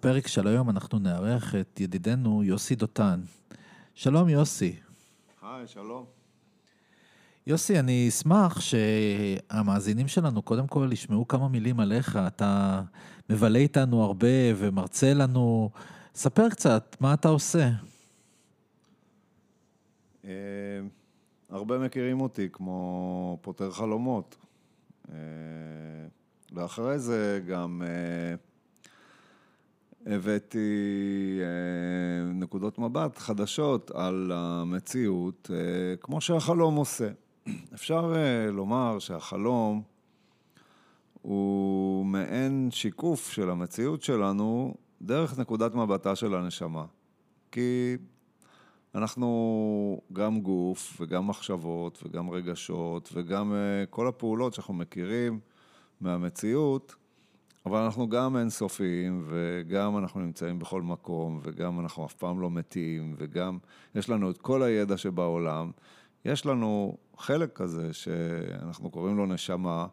בפרק של היום אנחנו נארח את ידידנו יוסי דותן. שלום יוסי. היי, שלום. יוסי, אני אשמח שהמאזינים שלנו קודם כל ישמעו כמה מילים עליך. אתה מבלה איתנו הרבה ומרצה לנו. ספר קצת, מה אתה עושה? אה, הרבה מכירים אותי כמו פותר חלומות. אה, ואחרי זה גם אה, הבאתי נקודות מבט חדשות על המציאות, כמו שהחלום עושה. אפשר לומר שהחלום הוא מעין שיקוף של המציאות שלנו דרך נקודת מבטה של הנשמה. כי אנחנו גם גוף וגם מחשבות וגם רגשות וגם כל הפעולות שאנחנו מכירים מהמציאות, אבל אנחנו גם אינסופיים וגם אנחנו נמצאים בכל מקום וגם אנחנו אף פעם לא מתים וגם יש לנו את כל הידע שבעולם. יש לנו חלק כזה שאנחנו קוראים לו נשמה,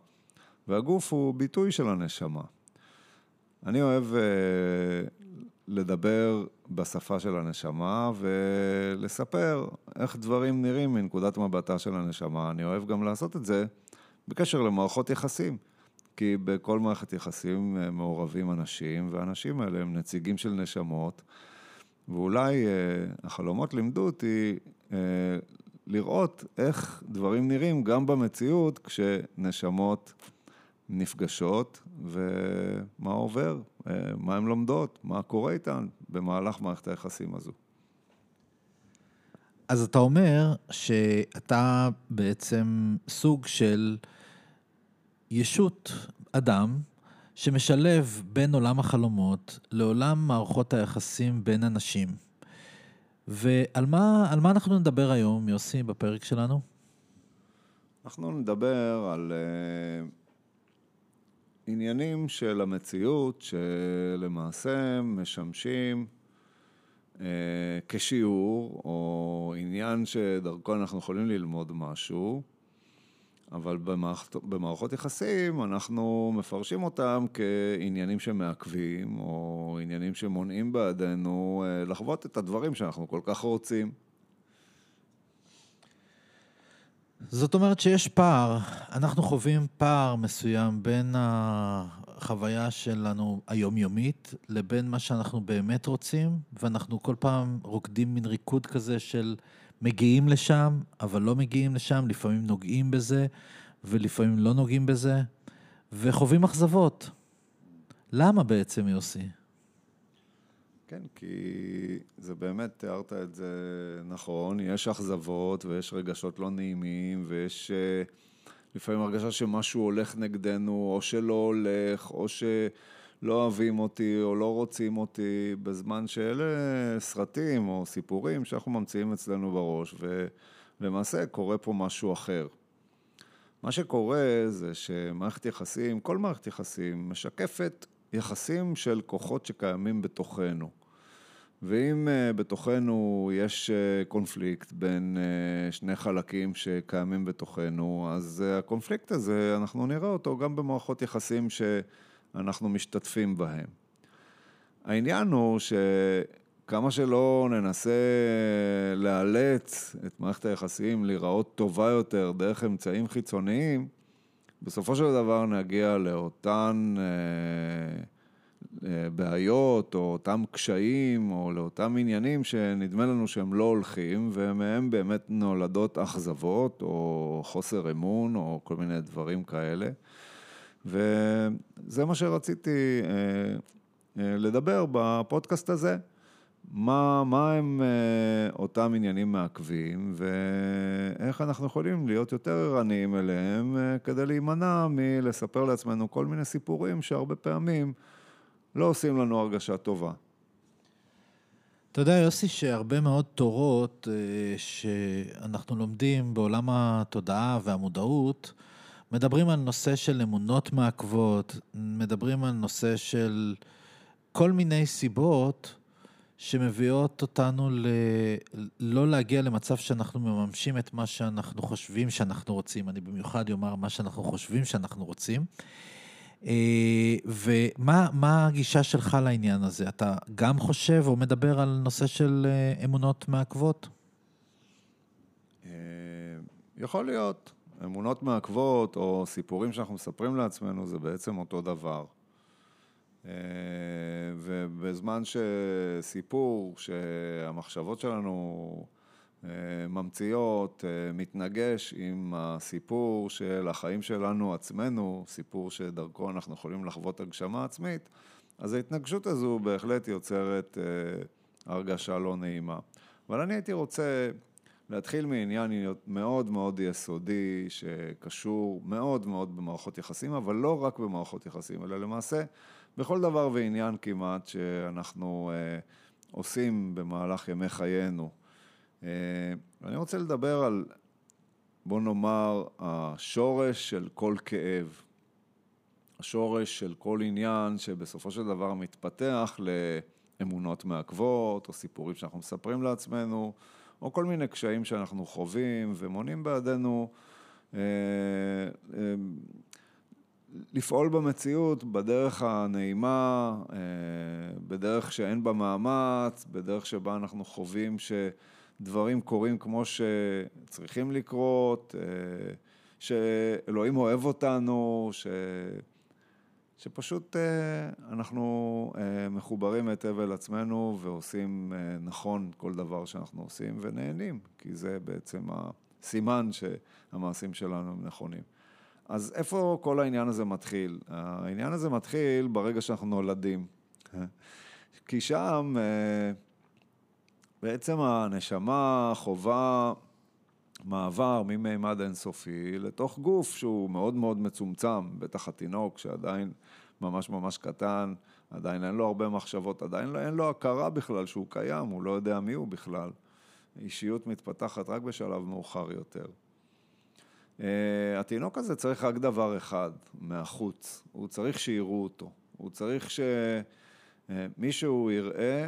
והגוף הוא ביטוי של הנשמה. אני אוהב uh, לדבר בשפה של הנשמה ולספר איך דברים נראים מנקודת מבטה של הנשמה. אני אוהב גם לעשות את זה בקשר למערכות יחסים, כי בכל מערכת יחסים אה, מעורבים אנשים, והאנשים האלה הם נציגים של נשמות, ואולי אה, החלומות לימדו אותי אה, לראות איך דברים נראים גם במציאות כשנשמות נפגשות ומה עובר, מה הן לומדות, מה קורה איתן במהלך מערכת היחסים הזו. אז אתה אומר שאתה בעצם סוג של ישות, אדם, שמשלב בין עולם החלומות לעולם מערכות היחסים בין אנשים. ועל מה, מה אנחנו נדבר היום, יוסי, בפרק שלנו? אנחנו נדבר על uh, עניינים של המציאות שלמעשה משמשים אה, כשיעור, או עניין שדרכו אנחנו יכולים ללמוד משהו, אבל במערכות, במערכות יחסים אנחנו מפרשים אותם כעניינים שמעכבים, או עניינים שמונעים בעדינו אה, לחוות את הדברים שאנחנו כל כך רוצים. זאת אומרת שיש פער, אנחנו חווים פער מסוים בין החוויה שלנו היומיומית לבין מה שאנחנו באמת רוצים, ואנחנו כל פעם רוקדים מין ריקוד כזה של מגיעים לשם, אבל לא מגיעים לשם, לפעמים נוגעים בזה ולפעמים לא נוגעים בזה, וחווים אכזבות. למה בעצם, יוסי? כן, כי זה באמת, תיארת את זה נכון, יש אכזבות ויש רגשות לא נעימים ויש אה, לפעמים הרגשה שמשהו הולך נגדנו, או שלא הולך, או שלא אוהבים אותי, או לא רוצים אותי, בזמן שאלה סרטים או סיפורים שאנחנו ממציאים אצלנו בראש, ולמעשה קורה פה משהו אחר. מה שקורה זה שמערכת יחסים, כל מערכת יחסים, משקפת יחסים של כוחות שקיימים בתוכנו. ואם uh, בתוכנו יש uh, קונפליקט בין uh, שני חלקים שקיימים בתוכנו, אז הקונפליקט הזה, אנחנו נראה אותו גם במערכות יחסים שאנחנו משתתפים בהם. העניין הוא שכמה שלא ננסה לאלץ את מערכת היחסים להיראות טובה יותר דרך אמצעים חיצוניים, בסופו של דבר נגיע לאותן... Uh, בעיות או אותם קשיים או לאותם עניינים שנדמה לנו שהם לא הולכים ומהם באמת נולדות אכזבות או חוסר אמון או כל מיני דברים כאלה. וזה מה שרציתי אה, אה, לדבר בפודקאסט הזה. מה, מה הם אה, אותם עניינים מעכבים ואיך אנחנו יכולים להיות יותר ערניים אליהם כדי להימנע מלספר לעצמנו כל מיני סיפורים שהרבה פעמים לא עושים לנו הרגשה טובה. אתה יודע, יוסי, שהרבה מאוד תורות אה, שאנחנו לומדים בעולם התודעה והמודעות, מדברים על נושא של אמונות מעכבות, מדברים על נושא של כל מיני סיבות שמביאות אותנו ל... לא להגיע למצב שאנחנו מממשים את מה שאנחנו חושבים שאנחנו רוצים. אני במיוחד אומר מה שאנחנו חושבים שאנחנו רוצים. אה, ומה הגישה שלך לעניין הזה? אתה גם חושב או מדבר על נושא של אה, אמונות מעכבות? אה, יכול להיות. אמונות מעכבות או סיפורים שאנחנו מספרים לעצמנו זה בעצם אותו דבר. ובזמן שסיפור שהמחשבות שלנו ממציאות, מתנגש עם הסיפור של החיים שלנו עצמנו, סיפור שדרכו אנחנו יכולים לחוות הגשמה עצמית, אז ההתנגשות הזו בהחלט יוצרת הרגשה לא נעימה. אבל אני הייתי רוצה להתחיל מעניין מאוד מאוד יסודי, שקשור מאוד מאוד במערכות יחסים, אבל לא רק במערכות יחסים, אלא למעשה בכל דבר ועניין כמעט שאנחנו אה, עושים במהלך ימי חיינו. אה, אני רוצה לדבר על, בוא נאמר, השורש של כל כאב. השורש של כל עניין שבסופו של דבר מתפתח לאמונות מעכבות, או סיפורים שאנחנו מספרים לעצמנו, או כל מיני קשיים שאנחנו חווים ומונים בעדינו אה, אה, לפעול במציאות בדרך הנעימה, אה, בדרך שאין בה מאמץ, בדרך שבה אנחנו חווים שדברים קורים כמו שצריכים לקרות, שאלוהים אוהב אותנו, ש... שפשוט אנחנו מחוברים היטב אל עצמנו ועושים נכון כל דבר שאנחנו עושים ונהנים, כי זה בעצם הסימן שהמעשים שלנו הם נכונים. אז איפה כל העניין הזה מתחיל? העניין הזה מתחיל ברגע שאנחנו נולדים. כי שם בעצם הנשמה חווה מעבר ממימד אינסופי לתוך גוף שהוא מאוד מאוד מצומצם, בטח התינוק שעדיין ממש ממש קטן, עדיין אין לו הרבה מחשבות, עדיין אין לו הכרה בכלל שהוא קיים, הוא לא יודע מי הוא בכלל. אישיות מתפתחת רק בשלב מאוחר יותר. Uh, התינוק הזה צריך רק דבר אחד מהחוץ, הוא צריך שיראו אותו, הוא צריך שמישהו יראה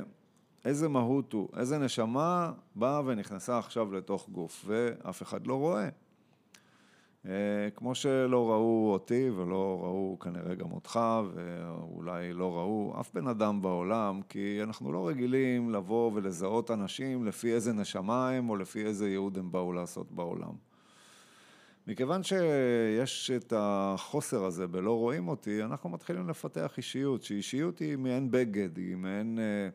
איזה מהות הוא, איזה נשמה באה ונכנסה עכשיו לתוך גוף, ואף אחד לא רואה. Uh, כמו שלא ראו אותי ולא ראו כנראה גם אותך, ואולי לא ראו אף בן אדם בעולם, כי אנחנו לא רגילים לבוא ולזהות אנשים לפי איזה נשמה הם או לפי איזה ייעוד הם באו לעשות בעולם. מכיוון שיש את החוסר הזה בלא רואים אותי, אנחנו מתחילים לפתח אישיות, שאישיות היא מעין בגד, היא מעין אה,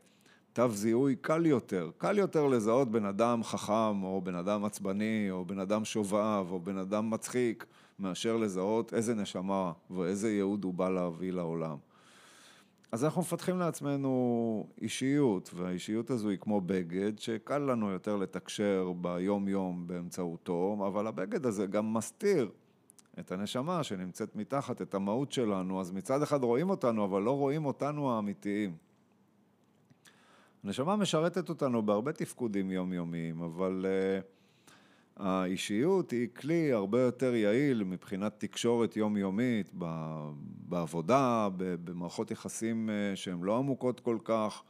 תו זיהוי קל יותר. קל יותר לזהות בן אדם חכם, או בן אדם עצבני, או בן אדם שובב, או בן אדם מצחיק, מאשר לזהות איזה נשמה ואיזה ייעוד הוא בא להביא לעולם. אז אנחנו מפתחים לעצמנו אישיות, והאישיות הזו היא כמו בגד, שקל לנו יותר לתקשר ביום-יום באמצעותו, אבל הבגד הזה גם מסתיר את הנשמה שנמצאת מתחת, את המהות שלנו, אז מצד אחד רואים אותנו, אבל לא רואים אותנו האמיתיים. הנשמה משרתת אותנו בהרבה תפקודים יומיומיים, אבל uh, האישיות היא כלי הרבה יותר יעיל מבחינת תקשורת יומיומית בעבודה, במערכות יחסים אה, שהן לא עמוקות כל כך.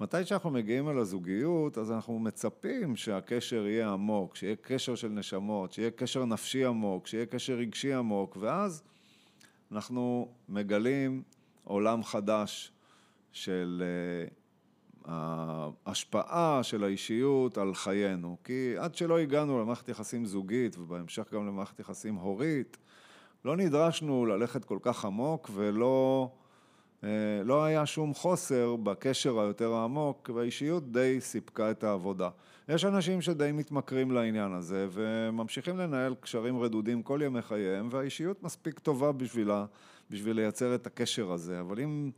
מתי שאנחנו מגיעים אל הזוגיות, אז אנחנו מצפים שהקשר יהיה עמוק, שיהיה קשר של נשמות, שיהיה קשר נפשי עמוק, שיהיה קשר רגשי עמוק, ואז אנחנו מגלים עולם חדש של אה, ההשפעה של האישיות על חיינו. כי עד שלא הגענו למערכת יחסים זוגית, ובהמשך גם למערכת יחסים הורית, לא נדרשנו ללכת כל כך עמוק, ולא אה, לא היה שום חוסר בקשר היותר העמוק, והאישיות די סיפקה את העבודה. יש אנשים שדי מתמכרים לעניין הזה, וממשיכים לנהל קשרים רדודים כל ימי חייהם, והאישיות מספיק טובה בשבילה, בשביל לייצר את הקשר הזה. אבל אם...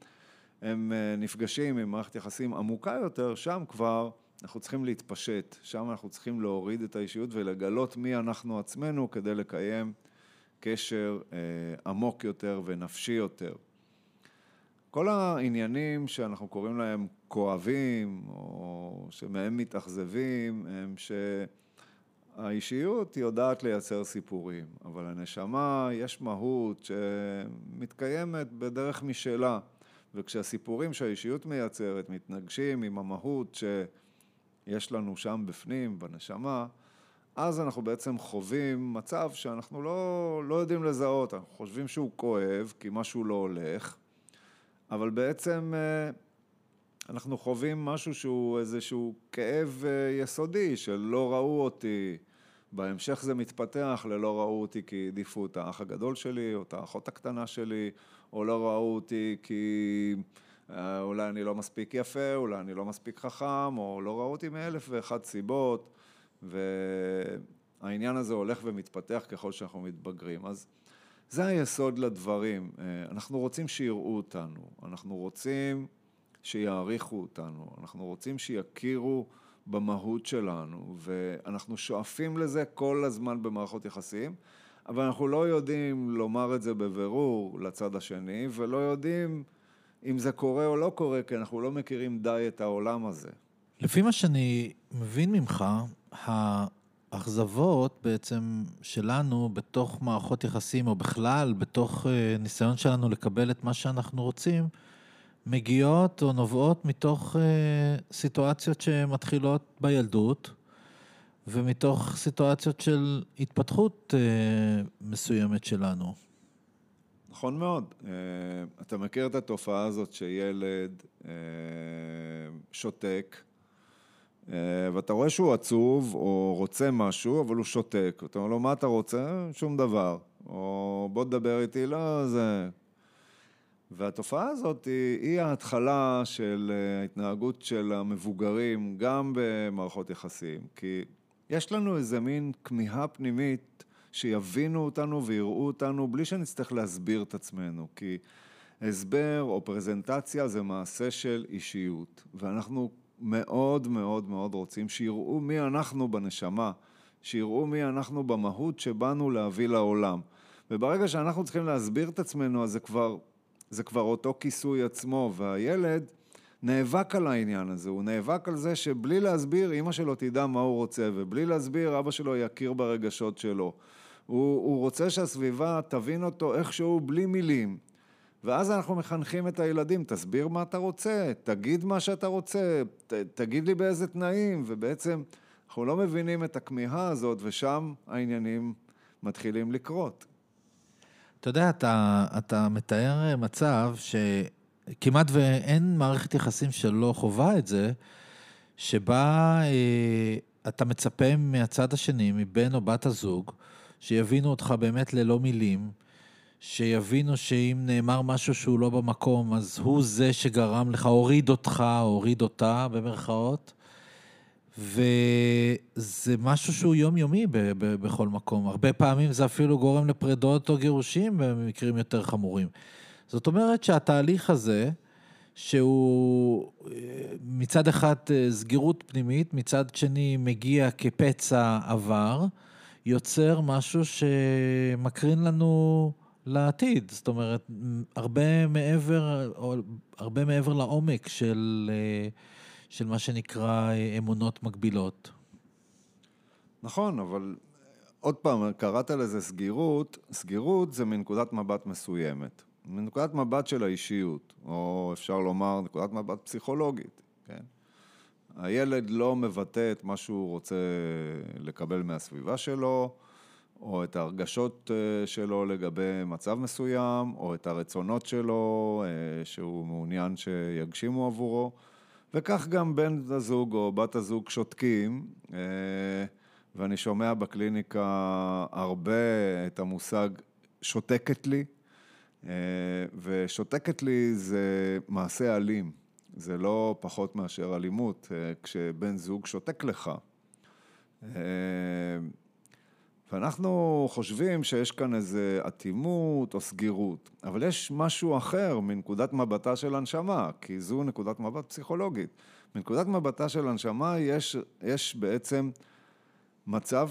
הם אה, נפגשים עם מערכת יחסים עמוקה יותר, שם כבר אנחנו צריכים להתפשט, שם אנחנו צריכים להוריד את האישיות ולגלות מי אנחנו עצמנו כדי לקיים קשר אה, עמוק יותר ונפשי יותר. כל העניינים שאנחנו קוראים להם כואבים, או שמהם מתאכזבים, הם שהאישיות יודעת לייצר סיפורים, אבל הנשמה, יש מהות שמתקיימת בדרך משלה. וכשהסיפורים שהאישיות מייצרת מתנגשים עם המהות שיש לנו שם בפנים, בנשמה, אז אנחנו בעצם חווים מצב שאנחנו לא, לא יודעים לזהות, אנחנו חושבים שהוא כואב כי משהו לא הולך, אבל בעצם אה, אנחנו חווים משהו שהוא איזשהו כאב אה, יסודי של לא ראו אותי, בהמשך זה מתפתח ללא ראו אותי כי העדיפו את האח הגדול שלי או את האחות הקטנה שלי, או לא ראו אותי כי אה, אולי אני לא מספיק יפה, אולי אני לא מספיק חכם, או לא ראו אותי מאלף ואחת סיבות. והעניין הזה הולך ומתפתח ככל שאנחנו מתבגרים. אז זה היסוד לדברים. אה, אנחנו רוצים שיראו אותנו, אנחנו רוצים שיעריכו אותנו, אנחנו רוצים שיכירו במהות שלנו, ואנחנו שואפים לזה כל הזמן במערכות יחסים, אבל אנחנו לא יודעים לומר את זה בבירור לצד השני, ולא יודעים אם זה קורה או לא קורה, כי אנחנו לא מכירים די את העולם הזה. לפי מה שאני מבין ממך, האכזבות בעצם שלנו בתוך מערכות יחסים, או בכלל בתוך אה, ניסיון שלנו לקבל את מה שאנחנו רוצים, מגיעות או נובעות מתוך אה, סיטואציות שמתחילות בילדות, ומתוך סיטואציות של התפתחות אה, מסוימת שלנו. נכון מאוד. אתה מכיר את התופעה הזאת שילד שותק, אה, ואתה רואה שהוא עצוב או רוצה משהו, אבל הוא שותק. אתה אומר לו, מה אתה רוצה? שום דבר. או בוא תדבר איתי, לא, זה... והתופעה הזאת היא, היא ההתחלה של אה, ההתנהגות של המבוגרים, גם במערכות יחסים. כי יש לנו איזה מין כמיהה פנימית שיבינו אותנו ויראו אותנו בלי שנצטרך להסביר את עצמנו. כי הסבר או פרזנטציה זה מעשה של אישיות, ואנחנו מאוד מאוד מאוד רוצים שיראו מי אנחנו בנשמה, שיראו מי אנחנו במהות שבאנו להביא לעולם. וברגע שאנחנו צריכים להסביר את עצמנו, אז זה כבר, זה כבר אותו כיסוי עצמו, והילד נאבק על העניין הזה, הוא נאבק על זה שבלי להסביר, אימא שלו תדע מה הוא רוצה, ובלי להסביר, אבא שלו יכיר ברגשות שלו. הוא, הוא רוצה שהסביבה תבין אותו איכשהו בלי מילים. ואז אנחנו מחנכים את הילדים, תסביר מה אתה רוצה, תגיד מה שאתה רוצה, ת, תגיד לי באיזה תנאים, ובעצם אנחנו לא מבינים את הכמיהה הזאת, ושם העניינים מתחילים לקרות. אתה יודע, אתה, אתה מתאר מצב שכמעט ואין מערכת יחסים שלא חווה את זה, שבה אה, אתה מצפה מהצד השני, מבן או בת הזוג, שיבינו אותך באמת ללא מילים, שיבינו שאם נאמר משהו שהוא לא במקום, אז הוא זה שגרם לך, הוריד אותך, הוריד אותה, במרכאות. וזה משהו שהוא יומיומי ב- ב- בכל מקום. הרבה פעמים זה אפילו גורם לפרדות או גירושים במקרים יותר חמורים. זאת אומרת שהתהליך הזה, שהוא אה, מצד אחד אה, סגירות פנימית, מצד שני מגיע כפצע עבר, יוצר משהו שמקרין לנו לעתיד, זאת אומרת, הרבה מעבר, הרבה מעבר לעומק של, אה, של מה שנקרא אמונות מגבילות. נכון, אבל עוד פעם, קראת לזה סגירות, סגירות זה מנקודת מבט מסוימת, מנקודת מבט של האישיות, או אפשר לומר נקודת מבט פסיכולוגית, כן? הילד לא מבטא את מה שהוא רוצה לקבל מהסביבה שלו, או את ההרגשות אה, שלו לגבי מצב מסוים, או את הרצונות שלו אה, שהוא מעוניין שיגשימו עבורו, וכך גם בן הזוג או בת הזוג שותקים, אה, ואני שומע בקליניקה הרבה את המושג שותקת לי, ושותקת לי זה מעשה אלים, זה לא פחות מאשר אלימות, כשבן זוג שותק לך. ואנחנו חושבים שיש כאן איזו אטימות או סגירות, אבל יש משהו אחר מנקודת מבטה של הנשמה, כי זו נקודת מבט פסיכולוגית. מנקודת מבטה של הנשמה יש, יש בעצם מצב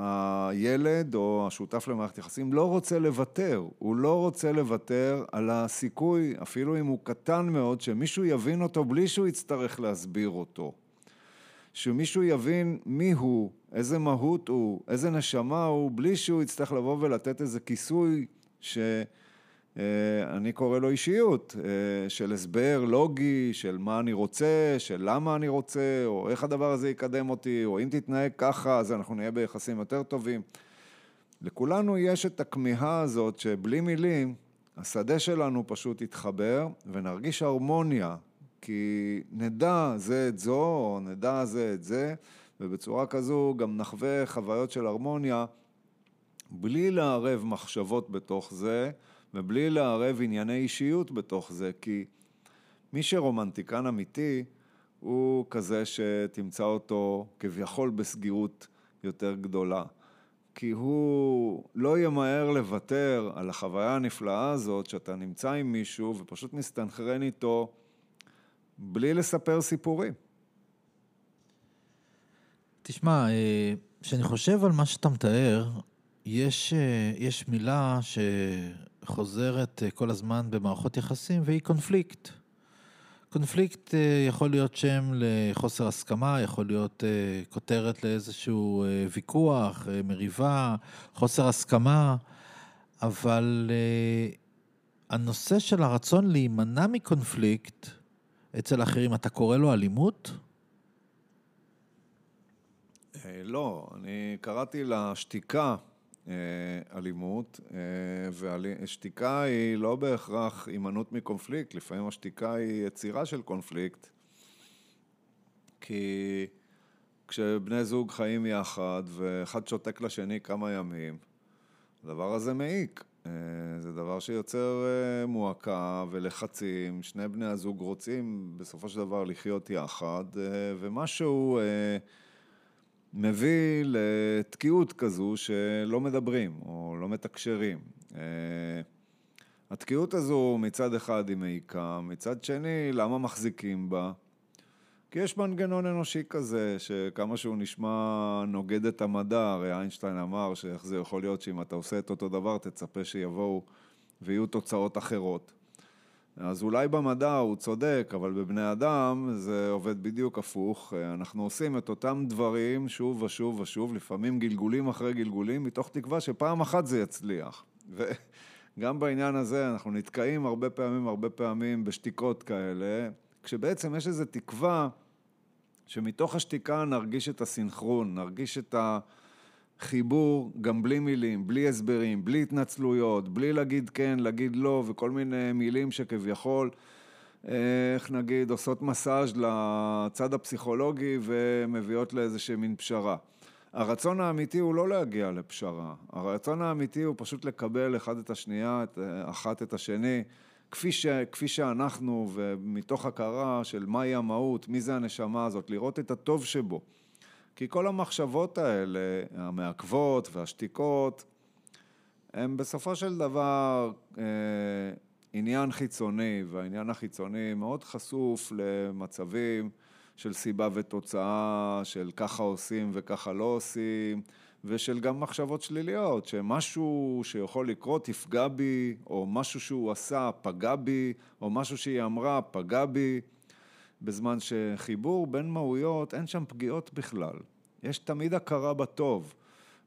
שהילד או השותף למערכת יחסים לא רוצה לוותר, הוא לא רוצה לוותר על הסיכוי, אפילו אם הוא קטן מאוד, שמישהו יבין אותו בלי שהוא יצטרך להסביר אותו. שמישהו יבין מי הוא, איזה מהות הוא, איזה נשמה הוא, בלי שהוא יצטרך לבוא ולתת איזה כיסוי ש... אני קורא לו אישיות, של הסבר לוגי, של מה אני רוצה, של למה אני רוצה, או איך הדבר הזה יקדם אותי, או אם תתנהג ככה, אז אנחנו נהיה ביחסים יותר טובים. לכולנו יש את הכמיהה הזאת שבלי מילים, השדה שלנו פשוט יתחבר ונרגיש הרמוניה, כי נדע זה את זו, או נדע זה את זה, ובצורה כזו גם נחווה חוויות של הרמוניה בלי לערב מחשבות בתוך זה, ובלי לערב ענייני אישיות בתוך זה, כי מי שרומנטיקן אמיתי הוא כזה שתמצא אותו כביכול בסגירות יותר גדולה. כי הוא לא ימהר לוותר על החוויה הנפלאה הזאת שאתה נמצא עם מישהו ופשוט מסתנכרן איתו בלי לספר סיפורים. תשמע, אה, כשאני חושב על מה שאתה מתאר, יש, אה, יש מילה שחוזרת אה, כל הזמן במערכות יחסים והיא קונפליקט. קונפליקט יכול להיות שם לחוסר הסכמה, יכול להיות כותרת לאיזשהו ויכוח, מריבה, חוסר הסכמה, אבל הנושא של הרצון להימנע מקונפליקט אצל אחרים, אתה קורא לו אלימות? אה, לא, אני קראתי לשתיקה אה, אלימות, אה, ושתיקה היא לא בהכרח הימנעות מקונפליקט, לפעמים השתיקה היא יצירה של קונפליקט, כי כשבני זוג חיים יחד ואחד שותק לשני כמה ימים, הדבר הזה מעיק. זה דבר שיוצר מועקה ולחצים, שני בני הזוג רוצים בסופו של דבר לחיות יחד, ומשהו מביא לתקיעות כזו שלא מדברים או לא מתקשרים. אה, התקיעות הזו מצד אחד היא מעיקה, מצד שני למה מחזיקים בה? כי יש מנגנון אנושי כזה, שכמה שהוא נשמע נוגד את המדע, הרי איינשטיין אמר שאיך זה יכול להיות שאם אתה עושה את אותו דבר תצפה שיבואו ויהיו תוצאות אחרות. אז אולי במדע הוא צודק, אבל בבני אדם זה עובד בדיוק הפוך. אנחנו עושים את אותם דברים שוב ושוב ושוב, לפעמים גלגולים אחרי גלגולים, מתוך תקווה שפעם אחת זה יצליח. וגם בעניין הזה אנחנו נתקעים הרבה פעמים, הרבה פעמים בשתיקות כאלה, כשבעצם יש איזו תקווה שמתוך השתיקה נרגיש את הסינכרון, נרגיש את ה... חיבור גם בלי מילים, בלי הסברים, בלי התנצלויות, בלי להגיד כן, להגיד לא וכל מיני מילים שכביכול, איך נגיד, עושות מסאז' לצד הפסיכולוגי ומביאות לאיזושהי מין פשרה. הרצון האמיתי הוא לא להגיע לפשרה, הרצון האמיתי הוא פשוט לקבל אחד את השנייה, את, אחת את השני, כפי, ש, כפי שאנחנו ומתוך הכרה של מהי המהות, מי זה הנשמה הזאת, לראות את הטוב שבו. כי כל המחשבות האלה, המעכבות והשתיקות, הם בסופו של דבר אה, עניין חיצוני, והעניין החיצוני מאוד חשוף למצבים של סיבה ותוצאה, של ככה עושים וככה לא עושים, ושל גם מחשבות שליליות, שמשהו שיכול לקרות יפגע בי, או משהו שהוא עשה פגע בי, או משהו שהיא אמרה פגע בי. בזמן שחיבור בין מהויות, אין שם פגיעות בכלל. יש תמיד הכרה בטוב.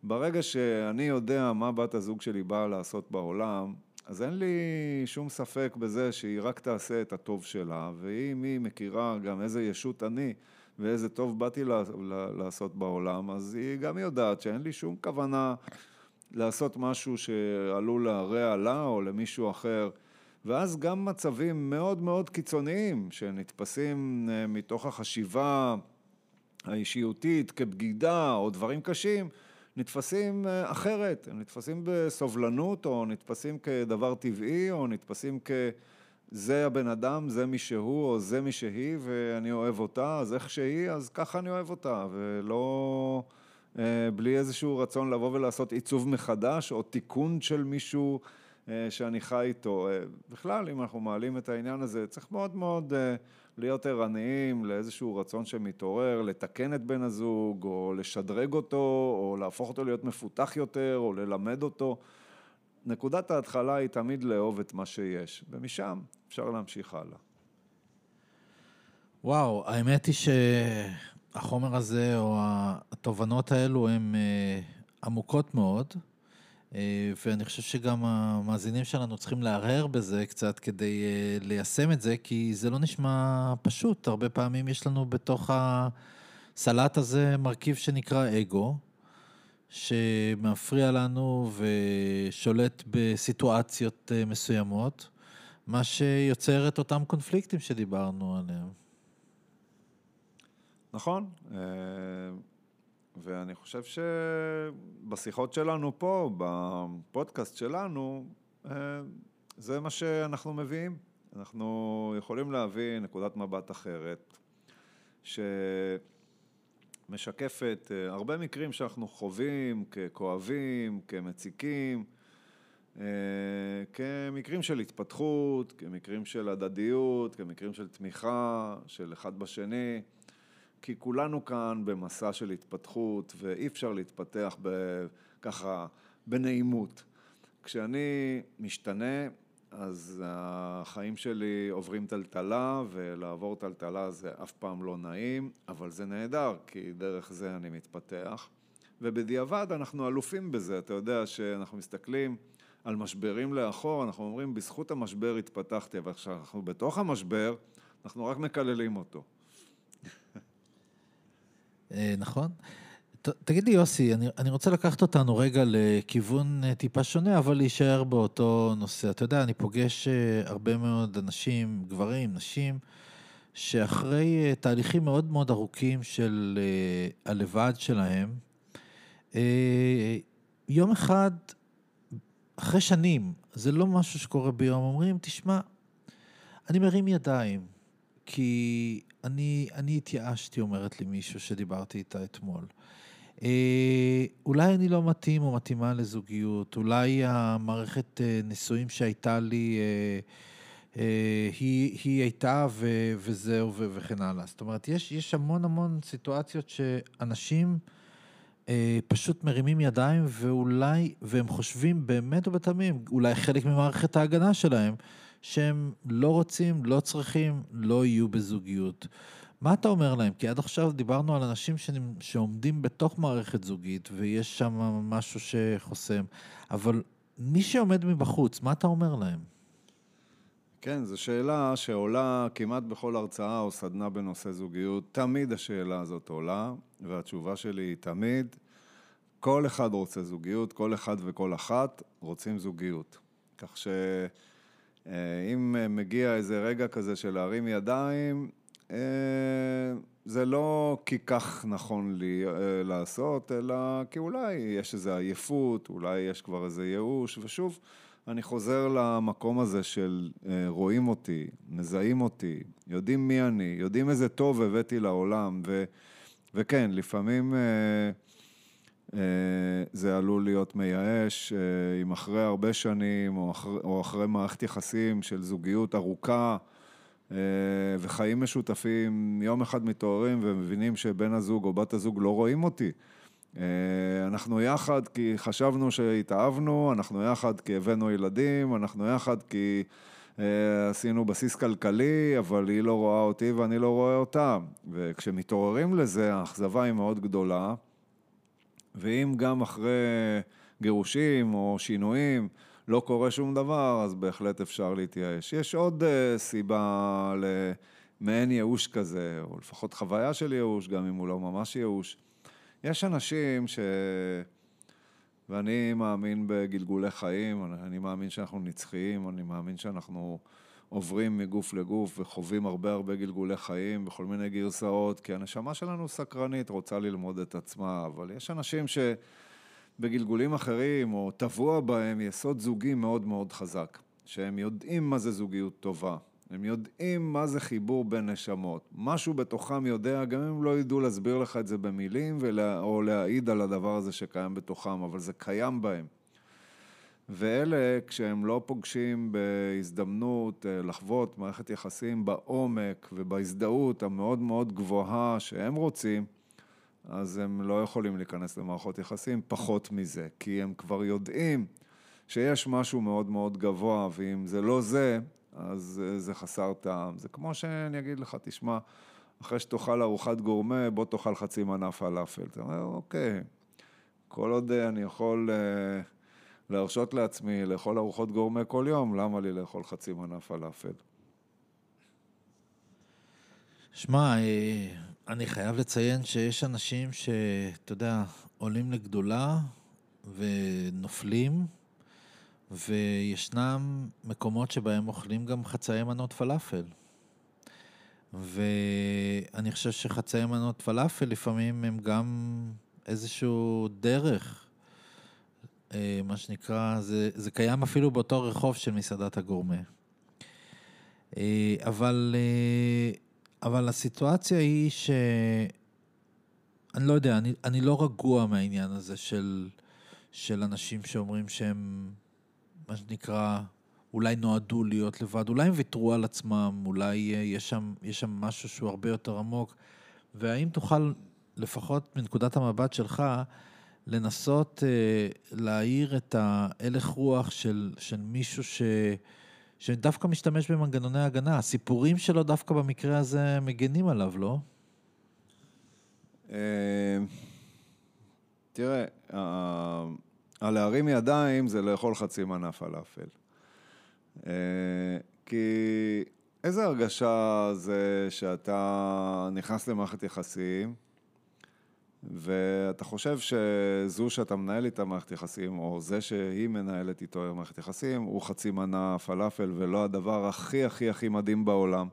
ברגע שאני יודע מה בת הזוג שלי באה לעשות בעולם, אז אין לי שום ספק בזה שהיא רק תעשה את הטוב שלה, ואם היא מכירה גם איזה ישות אני ואיזה טוב באתי לעשות בעולם, אז היא גם יודעת שאין לי שום כוונה לעשות משהו שעלול להרע לה או למישהו אחר. ואז גם מצבים מאוד מאוד קיצוניים שנתפסים אה, מתוך החשיבה האישיותית כבגידה או דברים קשים, נתפסים אה, אחרת, הם נתפסים בסובלנות או נתפסים כדבר טבעי או נתפסים כ... זה הבן אדם, זה מי שהוא או זה מי שהיא ואני אוהב אותה, אז איך שהיא, אז ככה אני אוהב אותה, ולא אה, בלי איזשהו רצון לבוא ולעשות עיצוב מחדש או תיקון של מישהו שאני חי איתו. אה, בכלל, אם אנחנו מעלים את העניין הזה, צריך מאוד מאוד אה, להיות ערניים לאיזשהו רצון שמתעורר, לתקן את בן הזוג, או לשדרג אותו, או להפוך אותו להיות מפותח יותר, או ללמד אותו. נקודת ההתחלה היא תמיד לאהוב את מה שיש, ומשם אפשר להמשיך הלאה. וואו, האמת היא שהחומר הזה, או התובנות האלו, הן עמוקות מאוד. ואני חושב שגם המאזינים שלנו צריכים להרהר בזה קצת כדי ליישם את זה, כי זה לא נשמע פשוט. הרבה פעמים יש לנו בתוך הסלט הזה מרכיב שנקרא אגו, שמפריע לנו ושולט בסיטואציות מסוימות. מה שיוצר את אותם קונפליקטים שדיברנו עליהם. נכון, אה, ואני חושב שבשיחות שלנו פה, בפודקאסט שלנו, אה, זה מה שאנחנו מביאים. אנחנו יכולים להביא נקודת מבט אחרת, שמשקפת אה, הרבה מקרים שאנחנו חווים ככואבים, כמציקים, אה, כמקרים של התפתחות, כמקרים של הדדיות, כמקרים של תמיכה של אחד בשני, כי כולנו כאן במסע של התפתחות ואי אפשר להתפתח ככה בנעימות. כשאני משתנה, אז החיים שלי עוברים טלטלה, ולעבור טלטלה זה אף פעם לא נעים, אבל זה נהדר, כי דרך זה אני מתפתח. ובדיעבד אנחנו אלופים בזה, אתה יודע שאנחנו מסתכלים על משברים לאחור, אנחנו אומרים, בזכות המשבר התפתחתי, אבל עכשיו אנחנו בתוך המשבר, אנחנו רק מקללים אותו. אה, נכון. תגיד לי, יוסי, אני, אני רוצה לקחת אותנו רגע לכיוון אה, טיפה שונה, אבל להישאר באותו נושא. אתה יודע, אני פוגש אה, הרבה מאוד אנשים, גברים, נשים, שאחרי תהליכים מאוד מאוד ארוכים של הלבד שלהם, יום אחד אחרי שנים, זה לא משהו שקורה ביום, אומרים, תשמע, אני מרים ידיים, כי אני, אני התייאשתי, אומרת לי מישהו שדיברתי איתה אתמול. אה, אולי אני לא מתאים או מתאימה לזוגיות, אולי המערכת אה, נישואים שהייתה לי, אה, אה, היא, היא הייתה ו, וזהו ו, וכן הלאה. זאת אומרת, יש, יש המון המון סיטואציות שאנשים... אה, פשוט מרימים ידיים ואולי, והם חושבים באמת ובתמים, אולי חלק ממערכת ההגנה שלהם, שהם לא רוצים, לא צריכים, לא יהיו בזוגיות. מה אתה אומר להם? כי עד עכשיו דיברנו על אנשים שעומדים בתוך מערכת זוגית ויש שם משהו שחוסם, אבל מי שעומד מבחוץ, מה אתה אומר להם? כן, זו שאלה שעולה כמעט בכל הרצאה או סדנה בנושא זוגיות. תמיד השאלה הזאת עולה, והתשובה שלי היא תמיד, כל אחד רוצה זוגיות, כל אחד וכל אחת רוצים זוגיות. כך שאם מגיע איזה רגע כזה של להרים ידיים, אה, זה לא כי כך נכון לי אה, לעשות, אלא כי אולי יש איזו עייפות, אולי יש כבר איזה ייאוש, ושוב, אני חוזר למקום הזה של אה, רואים אותי, מזהים אותי, יודעים מי אני, יודעים איזה טוב הבאתי לעולם, ו, וכן, לפעמים אה, אה, זה עלול להיות מייאש, אם אחרי הרבה שנים או אחרי, או אחרי מערכת יחסים של זוגיות ארוכה וחיים משותפים, יום אחד מתעוררים ומבינים שבן הזוג או בת הזוג לא רואים אותי. אה, אנחנו יחד כי חשבנו שהתאהבנו, אנחנו יחד כי הבאנו ילדים, אנחנו יחד כי אה, עשינו בסיס כלכלי, אבל היא לא רואה אותי ואני לא רואה אותה. וכשמתעוררים לזה, האכזבה היא מאוד גדולה. ואם גם אחרי גירושים או שינויים לא קורה שום דבר, אז בהחלט אפשר להתייאש. יש עוד uh, סיבה למעין ייאוש כזה, או לפחות חוויה של ייאוש, גם אם הוא לא ממש ייאוש. יש אנשים ש... ואני מאמין בגלגולי חיים, אני מאמין שאנחנו נצחיים, אני מאמין שאנחנו עוברים מגוף לגוף וחווים הרבה הרבה גלגולי חיים בכל מיני גרסאות, כי הנשמה שלנו סקרנית, רוצה ללמוד את עצמה, אבל יש אנשים שבגלגולים אחרים, או טבוע בהם יסוד זוגי מאוד מאוד חזק, שהם יודעים מה זה זוגיות טובה, הם יודעים מה זה חיבור בין נשמות. משהו בתוכם יודע, גם אם לא ידעו להסביר לך את זה במילים ולה, או להעיד על הדבר הזה שקיים בתוכם, אבל זה קיים בהם. ואלה, כשהם לא פוגשים בהזדמנות אה, לחוות מערכת יחסים בעומק ובהזדהות המאוד מאוד גבוהה שהם רוצים, אז הם לא יכולים להיכנס למערכות יחסים פחות מזה, כי הם כבר יודעים שיש משהו מאוד מאוד גבוה, ואם זה לא זה, אז אה, זה חסר טעם. זה כמו שאני אגיד לך, תשמע, אחרי שתאכל ארוחת גורמה, בוא תאכל חצי מנה פלאפל. אתה אומר, אוקיי, כל עוד אה, אני יכול להרשות לעצמי לאכול ארוחות גורמה כל יום, למה לי לאכול חצי מנה פלאפל? שמע, אה, אני חייב לציין שיש אנשים שאתה יודע, עולים לגדולה ונופלים, וישנם מקומות שבהם אוכלים גם חצאי מנות פלאפל. ואני חושב שחצאי מנות פלאפל לפעמים הם גם איזשהו דרך, מה שנקרא, זה, זה קיים אפילו באותו רחוב של מסעדת הגורמה. אה, אבל, אה, אבל הסיטואציה היא ש... אני לא יודע, אני, אני לא רגוע מהעניין הזה של, של אנשים שאומרים שהם, מה שנקרא, אולי נועדו להיות לבד, אולי הם ויתרו על עצמם, אולי יש שם, יש שם משהו שהוא הרבה יותר עמוק. והאם תוכל, לפחות מנקודת המבט שלך, לנסות אה, להאיר את ההלך רוח של, של מישהו ש, שדווקא משתמש במנגנוני הגנה. הסיפורים שלו דווקא במקרה הזה מגנים עליו, לא? אה, תראה, הלהרים ידיים זה לאכול חצי מנה פלאפל. אה, כי איזה הרגשה זה שאתה נכנס למערכת יחסים, ואתה חושב שזו שאתה מנהל איתה מערכת יחסים, או זה שהיא מנהלת איתו מערכת יחסים, הוא חצי מנה פלאפל ולא הדבר הכי הכי הכי מדהים בעולם.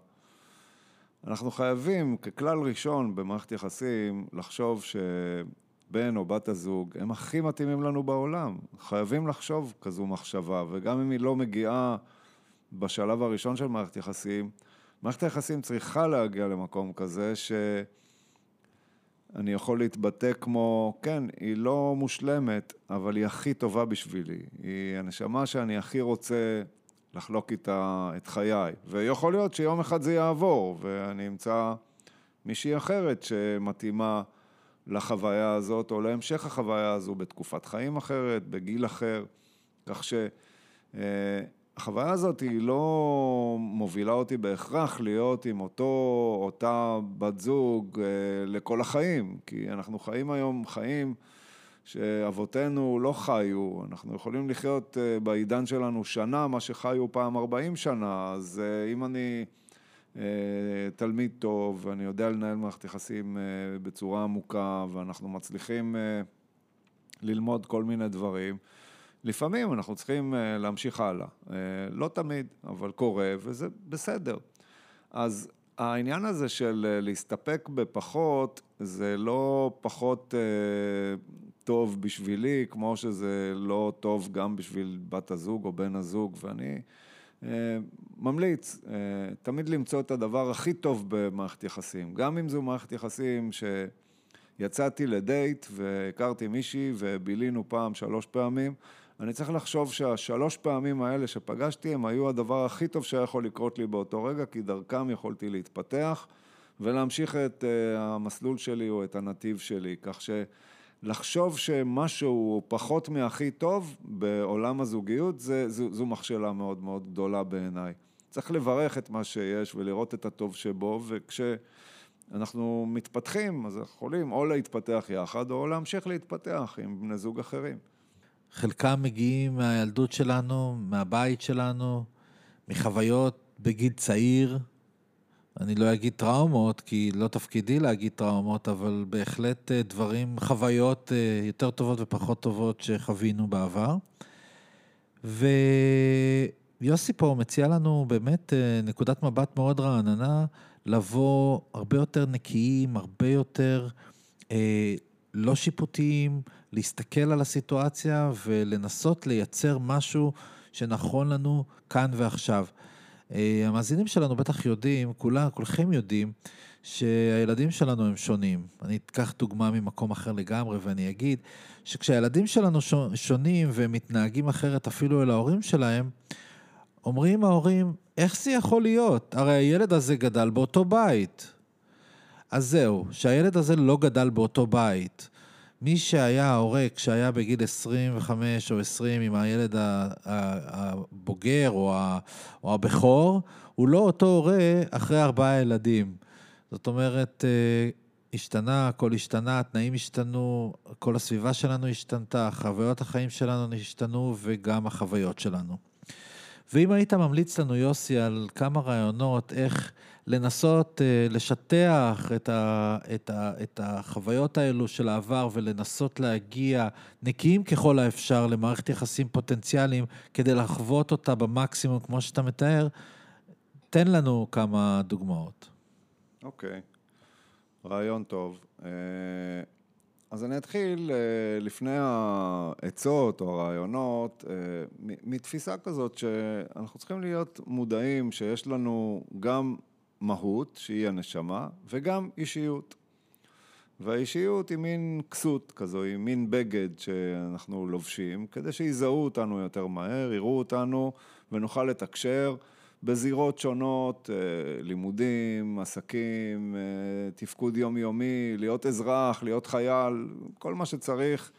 אנחנו חייבים, ככלל ראשון במערכת יחסים, לחשוב שבן או בת הזוג הם הכי מתאימים לנו בעולם. חייבים לחשוב כזו מחשבה, וגם אם היא לא מגיעה בשלב הראשון של מערכת יחסים, מערכת היחסים צריכה להגיע למקום כזה ש... אני יכול להתבטא כמו, כן, היא לא מושלמת, אבל היא הכי טובה בשבילי. היא הנשמה שאני הכי רוצה לחלוק איתה את חיי. ויכול להיות שיום אחד זה יעבור, ואני אמצא מישהי אחרת שמתאימה לחוויה הזאת, או להמשך החוויה הזו בתקופת חיים אחרת, בגיל אחר. כך שהחוויה הזאת היא לא מובילה אותי בהכרח להיות עם אותו, אותה בת זוג אה, לכל החיים, כי אנחנו חיים היום חיים שאבותינו לא חיו, אנחנו יכולים לחיות אה, בעידן שלנו שנה, מה שחיו פעם 40 שנה, אז אה, אם אני תלמיד טוב, ואני יודע לנהל מערכת יחסים בצורה עמוקה, ואנחנו מצליחים ללמוד כל מיני דברים, לפעמים אנחנו צריכים להמשיך הלאה. לא תמיד, אבל קורה, וזה בסדר. אז העניין הזה של להסתפק בפחות, זה לא פחות טוב בשבילי, כמו שזה לא טוב גם בשביל בת הזוג או בן הזוג, ואני אה, ממליץ אה, תמיד למצוא את הדבר הכי טוב במערכת יחסים, גם אם זו מערכת יחסים שיצאתי לדייט והכרתי מישהי ובילינו פעם שלוש פעמים, אני צריך לחשוב שהשלוש פעמים האלה שפגשתי הם היו הדבר הכי טוב שהיה יכול לקרות לי באותו רגע, כי דרכם יכולתי להתפתח ולהמשיך את אה, המסלול שלי או את הנתיב שלי, כך ש... לחשוב שמשהו פחות מהכי טוב בעולם הזוגיות, זה, זו, זו מכשלה מאוד מאוד גדולה בעיניי. צריך לברך את מה שיש ולראות את הטוב שבו, וכשאנחנו מתפתחים, אז אנחנו יכולים או להתפתח יחד, או להמשיך להתפתח עם בני זוג אחרים. חלקם מגיעים מהילדות שלנו, מהבית שלנו, מחוויות בגיל צעיר, אני לא אגיד טראומות, כי לא תפקידי להגיד טראומות, אבל בהחלט אה, דברים, חוויות אה, יותר טובות ופחות טובות שחווינו בעבר. ויוסי פה מציע לנו באמת אה, נקודת מבט מאוד רעננה, לבוא הרבה יותר נקיים, הרבה יותר אה, לא שיפוטיים, להסתכל על הסיטואציה ולנסות לייצר משהו שנכון לנו כאן ועכשיו. אה, המאזינים שלנו בטח יודעים, כולה, כולכם יודעים, שהילדים שלנו הם שונים. אני אקח דוגמה ממקום אחר לגמרי ואני אגיד שכשהילדים שלנו שונים והם מתנהגים אחרת אפילו אל ההורים שלהם, אומרים ההורים, איך זה יכול להיות? הרי הילד הזה גדל באותו בית. אז זהו, שהילד הזה לא גדל באותו בית. מי שהיה ההורה כשהיה בגיל 25 או 20 עם הילד הבוגר או הבכור, הוא לא אותו הורה אחרי ארבעה ילדים. זאת אומרת, אה, השתנה, הכל השתנה, התנאים השתנו, כל הסביבה שלנו השתנתה, חוויות החיים שלנו השתנו וגם החוויות שלנו. ואם היית ממליץ לנו, יוסי, על כמה רעיונות, איך לנסות uh, לשטח את, ה, את, ה, את החוויות האלו של העבר ולנסות להגיע נקיים ככל האפשר למערכת יחסים פוטנציאליים כדי לחוות אותה במקסימום כמו שאתה מתאר, תן לנו כמה דוגמאות. אוקיי, okay. רעיון טוב. Uh, אז אני אתחיל uh, לפני העצות או הרעיונות, מתפיסה כזאת שאנחנו צריכים להיות מודעים שיש לנו גם מהות, שהיא הנשמה, וגם אישיות. והאישיות היא מין כסות כזו, היא מין בגד שאנחנו לובשים, כדי שיזהו אותנו יותר מהר, יראו אותנו ונוכל לתקשר בזירות שונות, אה, לימודים, עסקים, אה, תפקוד יומיומי, להיות אזרח, להיות חייל, כל מה שצריך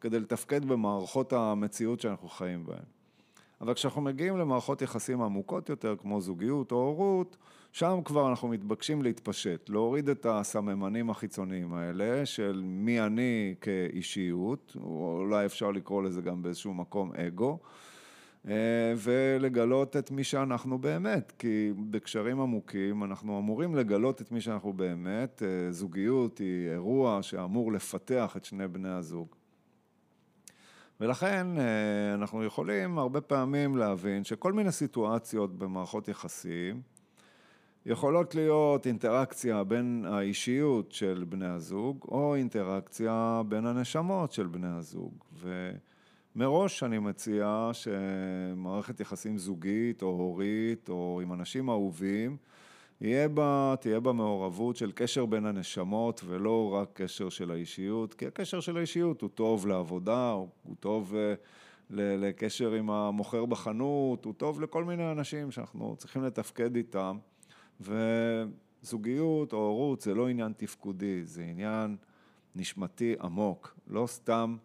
כדי לתפקד במערכות המציאות שאנחנו חיים בהן. אבל כשאנחנו מגיעים למערכות יחסים עמוקות יותר, כמו זוגיות או הורות, שם כבר אנחנו מתבקשים להתפשט, להוריד את הסממנים החיצוניים האלה של מי אני כאישיות, או אולי אפשר לקרוא לזה גם באיזשהו מקום אגו, אה, ולגלות את מי שאנחנו באמת, כי בקשרים עמוקים אנחנו אמורים לגלות את מי שאנחנו באמת, אה, זוגיות היא אירוע שאמור לפתח את שני בני הזוג. ולכן אה, אנחנו יכולים הרבה פעמים להבין שכל מיני סיטואציות במערכות יחסים יכולות להיות אינטראקציה בין האישיות של בני הזוג או אינטראקציה בין הנשמות של בני הזוג. ומראש אני מציע שמערכת יחסים זוגית או הורית או עם אנשים אהובים יהיה בה, תהיה בה מעורבות של קשר בין הנשמות ולא רק קשר של האישיות, כי הקשר של האישיות הוא טוב לעבודה, הוא טוב אה, לקשר עם המוכר בחנות, הוא טוב לכל מיני אנשים שאנחנו צריכים לתפקד איתם, וזוגיות או הורות זה לא עניין תפקודי, זה עניין נשמתי עמוק, לא סתם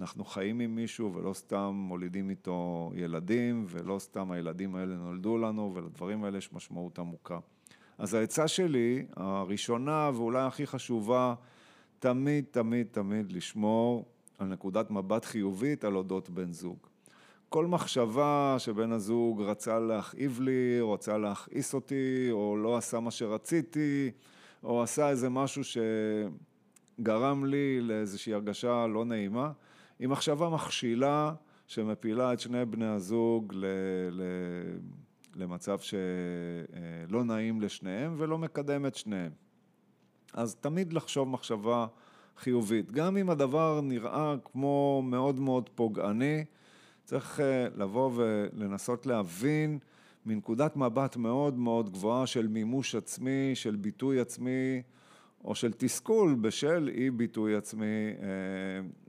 אנחנו חיים עם מישהו ולא סתם מולידים איתו ילדים ולא סתם הילדים האלה נולדו לנו ולדברים האלה יש משמעות עמוקה. אז העצה שלי, הראשונה ואולי הכי חשובה, תמיד, תמיד, תמיד לשמור על נקודת מבט חיובית על אודות בן זוג. כל מחשבה שבן הזוג רצה להכאיב לי, או רצה להכעיס אותי, או לא עשה מה שרציתי, או עשה איזה משהו שגרם לי לאיזושהי הרגשה לא נעימה, היא מחשבה מכשילה שמפילה את שני בני הזוג ל... ל... למצב שלא נעים לשניהם ולא מקדם את שניהם. אז תמיד לחשוב מחשבה חיובית. גם אם הדבר נראה כמו מאוד מאוד פוגעני, צריך אה, לבוא ולנסות להבין מנקודת מבט מאוד מאוד גבוהה של מימוש עצמי, של ביטוי עצמי, או של תסכול בשל אי ביטוי עצמי, אה,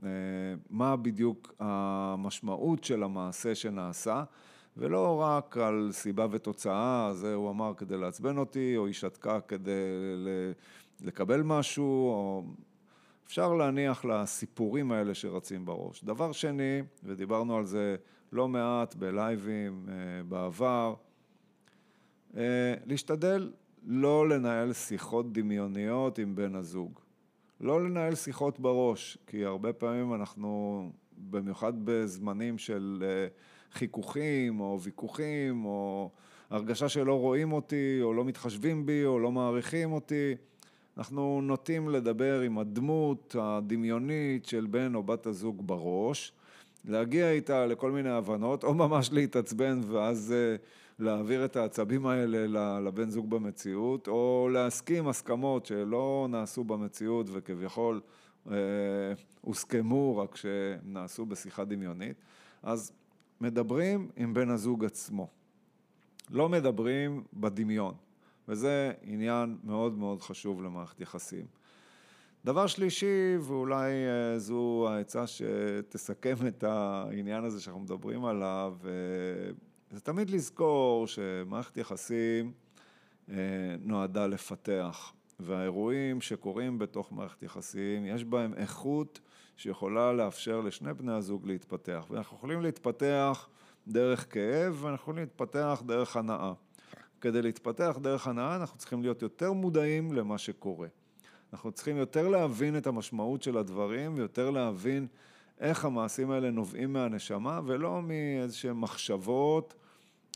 אה, מה בדיוק המשמעות של המעשה שנעשה. ולא רק על סיבה ותוצאה, זה הוא אמר כדי לעצבן אותי, או היא שתקה כדי לקבל משהו, או... אפשר להניח לסיפורים האלה שרצים בראש. דבר שני, ודיברנו על זה לא מעט בלייבים אה, בעבר, אה, להשתדל לא לנהל שיחות דמיוניות עם בן הזוג. לא לנהל שיחות בראש, כי הרבה פעמים אנחנו, במיוחד בזמנים של אה, חיכוכים או ויכוחים או הרגשה שלא רואים אותי או לא מתחשבים בי או לא מעריכים אותי. אנחנו נוטים לדבר עם הדמות הדמיונית של בן או בת הזוג בראש, להגיע איתה לכל מיני הבנות או ממש להתעצבן ואז אה, להעביר את העצבים האלה לבן זוג במציאות או להסכים הסכמות שלא נעשו במציאות וכביכול אה, הוסכמו רק שנעשו בשיחה דמיונית. אז מדברים עם בן הזוג עצמו. לא מדברים בדמיון, וזה עניין מאוד מאוד חשוב למערכת יחסים. דבר שלישי, ואולי אה, זו העצה שתסכם את העניין הזה שאנחנו מדברים עליו, אה, זה תמיד לזכור שמערכת יחסים אה, נועדה לפתח, והאירועים שקורים בתוך מערכת יחסים, יש בהם איכות שיכולה לאפשר לשני בני הזוג להתפתח. ואנחנו יכולים להתפתח דרך כאב, ואנחנו יכולים להתפתח דרך הנאה. כדי להתפתח דרך הנאה אנחנו צריכים להיות יותר מודעים למה שקורה. אנחנו צריכים יותר להבין את המשמעות של הדברים ויותר להבין איך המעשים האלה נובעים מהנשמה ולא מאיזשהם מחשבות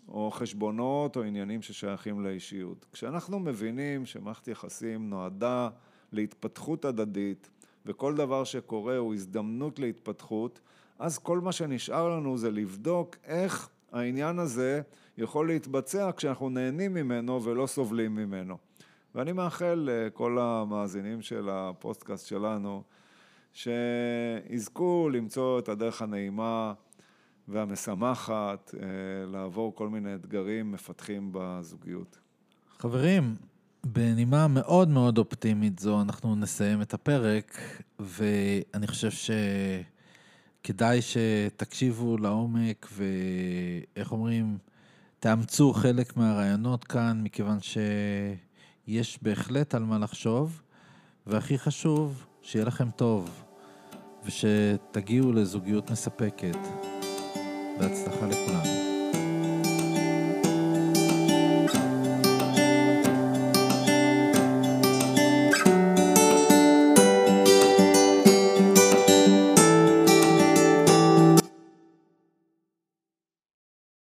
או חשבונות או עניינים ששייכים לאישיות. כשאנחנו מבינים שמערכת יחסים נועדה להתפתחות הדדית וכל דבר שקורה הוא הזדמנות להתפתחות, אז כל מה שנשאר לנו זה לבדוק איך העניין הזה יכול להתבצע כשאנחנו נהנים ממנו ולא סובלים ממנו. ואני מאחל לכל המאזינים של הפודקאסט שלנו שיזכו למצוא את הדרך הנעימה והמשמחת אה, לעבור כל מיני אתגרים מפתחים בזוגיות. חברים, בנימה מאוד מאוד אופטימית זו אנחנו נסיים את הפרק, ואני חושב שכדאי שתקשיבו לעומק ואיך אומרים, תאמצו חלק מהרעיונות כאן, מכיוון שיש בהחלט על מה לחשוב, והכי חשוב, שיהיה לכם טוב, ושתגיעו לזוגיות מספקת. בהצלחה לכולנו.